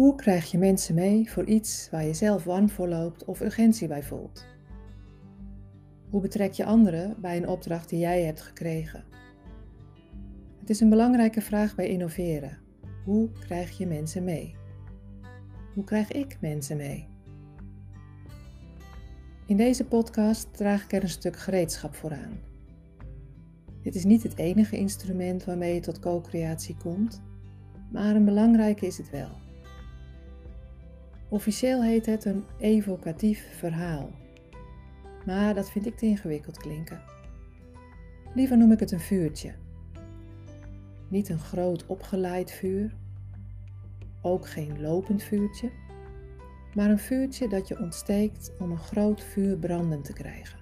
Hoe krijg je mensen mee voor iets waar je zelf warm voor loopt of urgentie bij voelt? Hoe betrek je anderen bij een opdracht die jij hebt gekregen? Het is een belangrijke vraag bij innoveren. Hoe krijg je mensen mee? Hoe krijg ik mensen mee? In deze podcast draag ik er een stuk gereedschap voor aan. Dit is niet het enige instrument waarmee je tot co-creatie komt, maar een belangrijke is het wel. Officieel heet het een evocatief verhaal, maar dat vind ik te ingewikkeld klinken. Liever noem ik het een vuurtje. Niet een groot opgeleid vuur, ook geen lopend vuurtje, maar een vuurtje dat je ontsteekt om een groot vuur brandend te krijgen.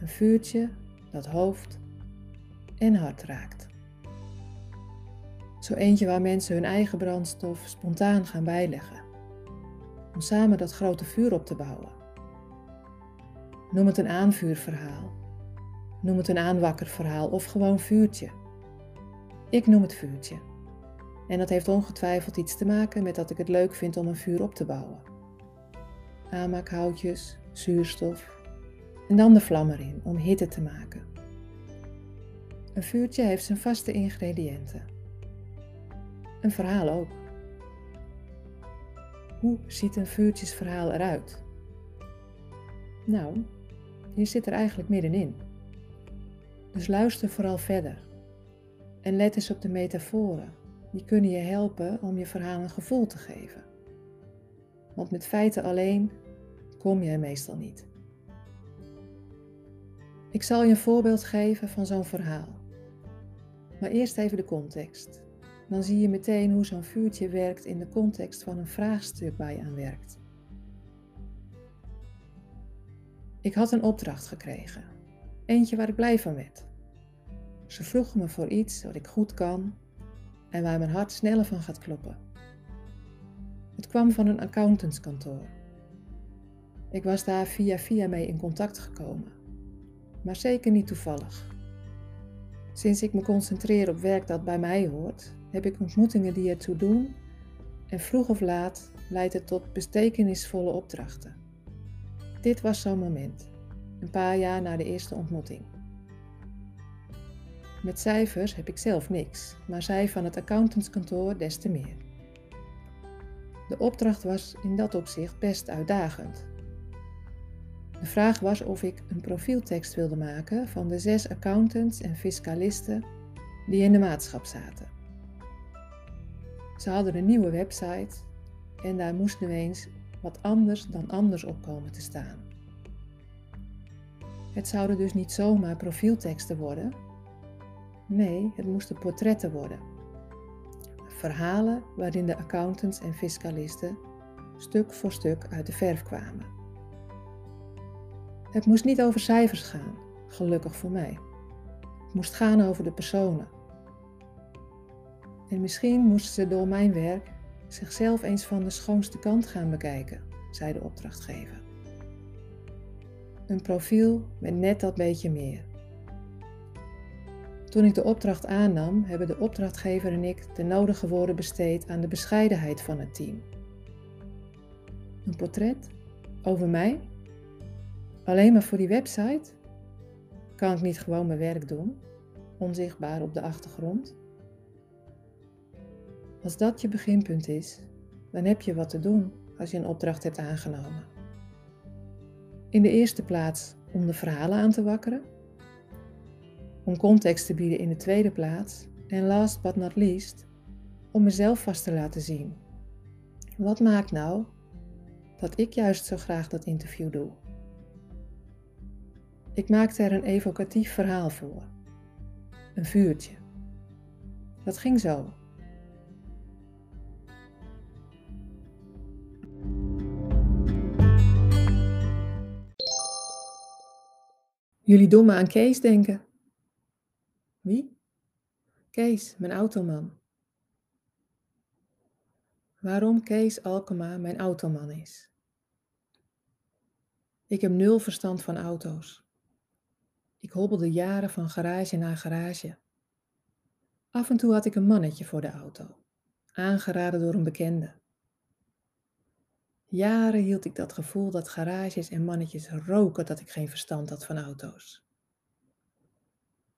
Een vuurtje dat hoofd en hart raakt. Zo eentje waar mensen hun eigen brandstof spontaan gaan bijleggen, om samen dat grote vuur op te bouwen. Noem het een aanvuurverhaal, noem het een aanwakkerverhaal of gewoon vuurtje. Ik noem het vuurtje. En dat heeft ongetwijfeld iets te maken met dat ik het leuk vind om een vuur op te bouwen. Aanmaakhoutjes, zuurstof en dan de vlam erin om hitte te maken. Een vuurtje heeft zijn vaste ingrediënten. Een verhaal ook. Hoe ziet een vuurtjesverhaal eruit? Nou, je zit er eigenlijk middenin. Dus luister vooral verder. En let eens op de metaforen die kunnen je helpen om je verhaal een gevoel te geven. Want met feiten alleen kom je er meestal niet. Ik zal je een voorbeeld geven van zo'n verhaal. Maar eerst even de context. Dan zie je meteen hoe zo'n vuurtje werkt in de context van een vraagstuk waar je aan werkt. Ik had een opdracht gekregen. Eentje waar ik blij van werd. Ze vroegen me voor iets wat ik goed kan en waar mijn hart sneller van gaat kloppen. Het kwam van een accountantskantoor. Ik was daar via via mee in contact gekomen, maar zeker niet toevallig. Sinds ik me concentreer op werk dat bij mij hoort, heb ik ontmoetingen die ertoe doen en vroeg of laat leidt het tot betekenisvolle opdrachten. Dit was zo'n moment, een paar jaar na de eerste ontmoeting. Met cijfers heb ik zelf niks, maar zij van het accountantskantoor des te meer. De opdracht was in dat opzicht best uitdagend. De vraag was of ik een profieltekst wilde maken van de zes accountants en fiscalisten die in de maatschap zaten. Ze hadden een nieuwe website en daar moest nu eens wat anders dan anders op komen te staan. Het zouden dus niet zomaar profielteksten worden, Nee, het moesten portretten worden. Verhalen waarin de accountants en fiscalisten stuk voor stuk uit de verf kwamen. Het moest niet over cijfers gaan, gelukkig voor mij. Het moest gaan over de personen. En misschien moesten ze door mijn werk zichzelf eens van de schoonste kant gaan bekijken, zei de opdrachtgever. Een profiel met net dat beetje meer. Toen ik de opdracht aannam, hebben de opdrachtgever en ik de nodige woorden besteed aan de bescheidenheid van het team. Een portret over mij? Alleen maar voor die website? Kan ik niet gewoon mijn werk doen, onzichtbaar op de achtergrond? Als dat je beginpunt is, dan heb je wat te doen als je een opdracht hebt aangenomen. In de eerste plaats om de verhalen aan te wakkeren om context te bieden in de tweede plaats. En last but not least, om mezelf vast te laten zien. Wat maakt nou dat ik juist zo graag dat interview doe? Ik maakte er een evocatief verhaal voor. Een vuurtje. Dat ging zo. Jullie doen me aan Kees denken. Wie? Kees, mijn automan. Waarom Kees Alkema mijn automan is. Ik heb nul verstand van auto's. Ik hobbelde jaren van garage naar garage. Af en toe had ik een mannetje voor de auto. aangeraden door een bekende. Jaren hield ik dat gevoel dat garages en mannetjes roken dat ik geen verstand had van auto's.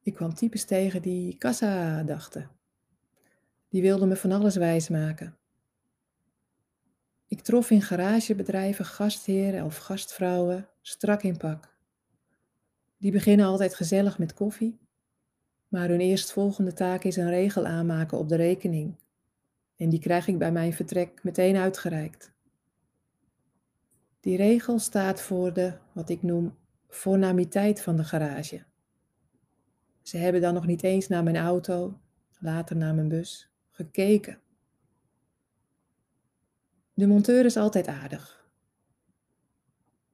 Ik kwam types tegen die kassa dachten. Die wilden me van alles wijsmaken. Ik trof in garagebedrijven gastheren of gastvrouwen strak in pak. Die beginnen altijd gezellig met koffie, maar hun eerstvolgende taak is een regel aanmaken op de rekening. En die krijg ik bij mijn vertrek meteen uitgereikt. Die regel staat voor de, wat ik noem, voornamiteit van de garage. Ze hebben dan nog niet eens naar mijn auto, later naar mijn bus, gekeken. De monteur is altijd aardig.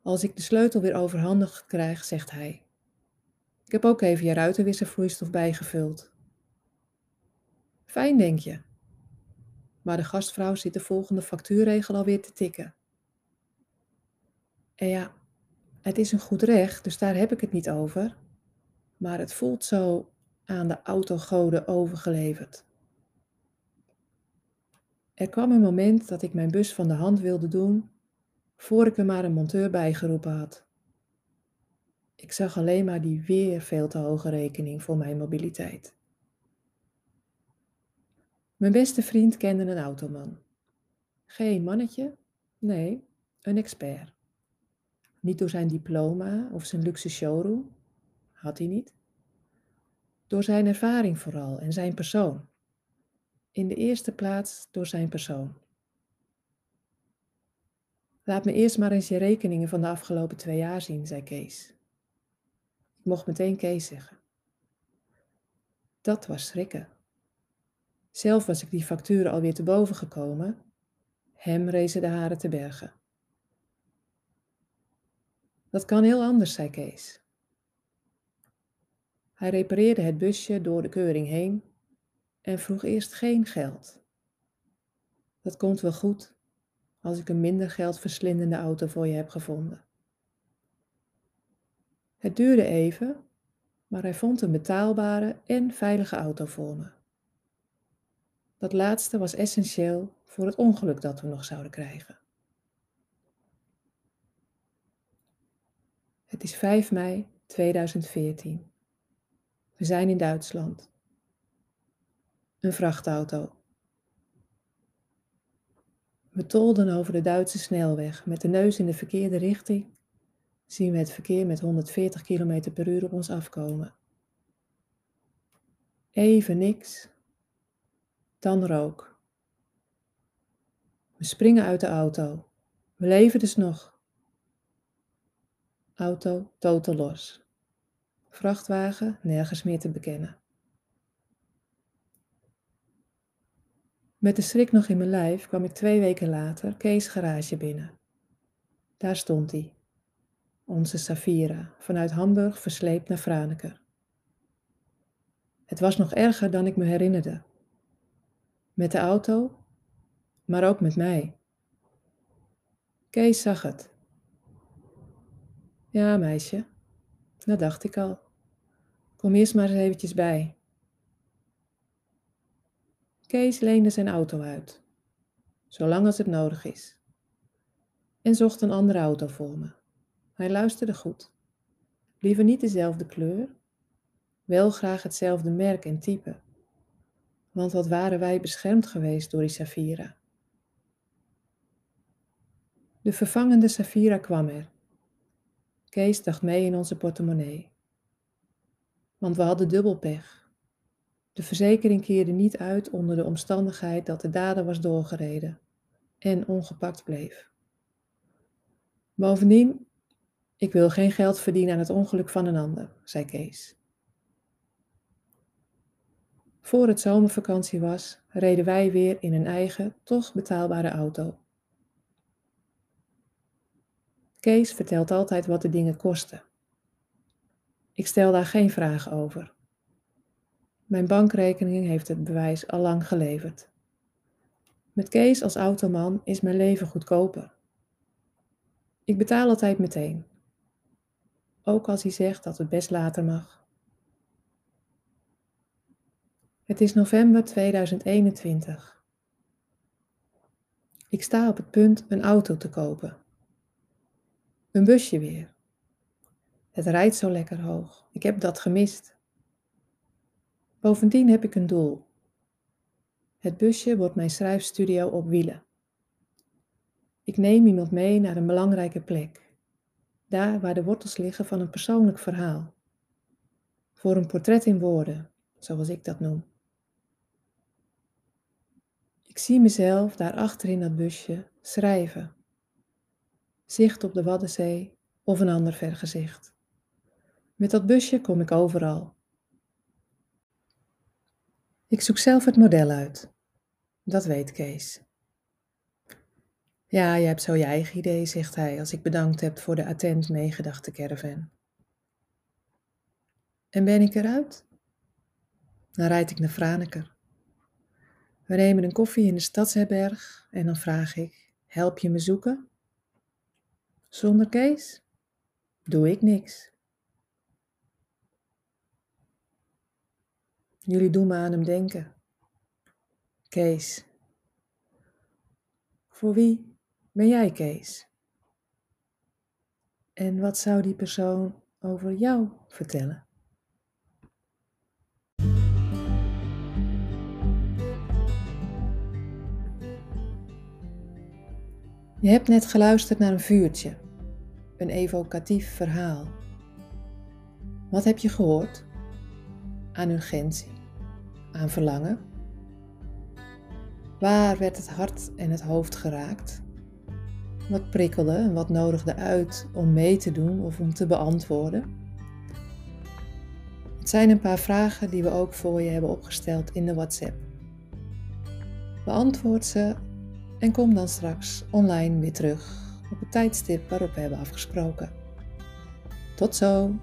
Als ik de sleutel weer overhandig krijg, zegt hij: Ik heb ook even je ruitenwisservloeistof bijgevuld. Fijn, denk je. Maar de gastvrouw zit de volgende factuurregel alweer te tikken. En ja, het is een goed recht, dus daar heb ik het niet over. Maar het voelt zo aan de autogoden overgeleverd. Er kwam een moment dat ik mijn bus van de hand wilde doen, voor ik er maar een monteur bijgeroepen had. Ik zag alleen maar die weer veel te hoge rekening voor mijn mobiliteit. Mijn beste vriend kende een automan. Geen mannetje, nee, een expert. Niet door zijn diploma of zijn luxe showroom, had hij niet. Door zijn ervaring vooral en zijn persoon. In de eerste plaats door zijn persoon. Laat me eerst maar eens je rekeningen van de afgelopen twee jaar zien, zei Kees. Ik mocht meteen Kees zeggen. Dat was schrikken. Zelf was ik die facturen alweer te boven gekomen. Hem rezen de haren te bergen. Dat kan heel anders, zei Kees. Hij repareerde het busje door de keuring heen en vroeg eerst geen geld. Dat komt wel goed als ik een minder geld verslindende auto voor je heb gevonden. Het duurde even, maar hij vond een betaalbare en veilige auto voor me. Dat laatste was essentieel voor het ongeluk dat we nog zouden krijgen. Het is 5 mei 2014. We zijn in Duitsland. Een vrachtauto. We tolden over de Duitse snelweg met de neus in de verkeerde richting. Zien we het verkeer met 140 km per uur op ons afkomen. Even niks, dan rook. We springen uit de auto. We leven dus nog. Auto totaal los. Vrachtwagen nergens meer te bekennen. Met de schrik nog in mijn lijf kwam ik twee weken later Kees garage binnen. Daar stond hij, onze Safira, vanuit Hamburg versleept naar Franeker. Het was nog erger dan ik me herinnerde. Met de auto, maar ook met mij. Kees zag het. Ja, meisje, dat dacht ik al. Kom eerst maar eens eventjes bij. Kees leende zijn auto uit, zolang als het nodig is, en zocht een andere auto voor me. Hij luisterde goed. Liever niet dezelfde kleur, wel graag hetzelfde merk en type. Want wat waren wij beschermd geweest door die Safira? De vervangende Safira kwam er. Kees dacht mee in onze portemonnee. Want we hadden dubbel pech. De verzekering keerde niet uit onder de omstandigheid dat de dader was doorgereden en ongepakt bleef. Bovendien, ik wil geen geld verdienen aan het ongeluk van een ander, zei Kees. Voor het zomervakantie was, reden wij weer in een eigen, toch betaalbare auto. Kees vertelt altijd wat de dingen kosten. Ik stel daar geen vragen over. Mijn bankrekening heeft het bewijs al lang geleverd. Met Kees als automan is mijn leven goedkoper. Ik betaal altijd meteen. Ook als hij zegt dat het best later mag. Het is november 2021. Ik sta op het punt een auto te kopen. Een busje weer. Het rijdt zo lekker hoog. Ik heb dat gemist. Bovendien heb ik een doel. Het busje wordt mijn schrijfstudio op wielen. Ik neem iemand mee naar een belangrijke plek. Daar waar de wortels liggen van een persoonlijk verhaal. Voor een portret in woorden, zoals ik dat noem. Ik zie mezelf daar achter in dat busje schrijven. Zicht op de Waddenzee of een ander vergezicht. Met dat busje kom ik overal. Ik zoek zelf het model uit. Dat weet Kees. Ja, je hebt zo je eigen idee, zegt hij als ik bedankt heb voor de attent meegedachte caravan. En ben ik eruit? Dan rijd ik naar Franeker. We nemen een koffie in de stadsherberg en dan vraag ik: Help je me zoeken? Zonder Kees doe ik niks. Jullie doen me aan hem denken. Kees. Voor wie ben jij Kees? En wat zou die persoon over jou vertellen? Je hebt net geluisterd naar een vuurtje, een evocatief verhaal. Wat heb je gehoord? Aan urgentie, aan verlangen? Waar werd het hart en het hoofd geraakt? Wat prikkelde en wat nodigde uit om mee te doen of om te beantwoorden? Het zijn een paar vragen die we ook voor je hebben opgesteld in de WhatsApp. Beantwoord ze en kom dan straks online weer terug op het tijdstip waarop we hebben afgesproken. Tot zo!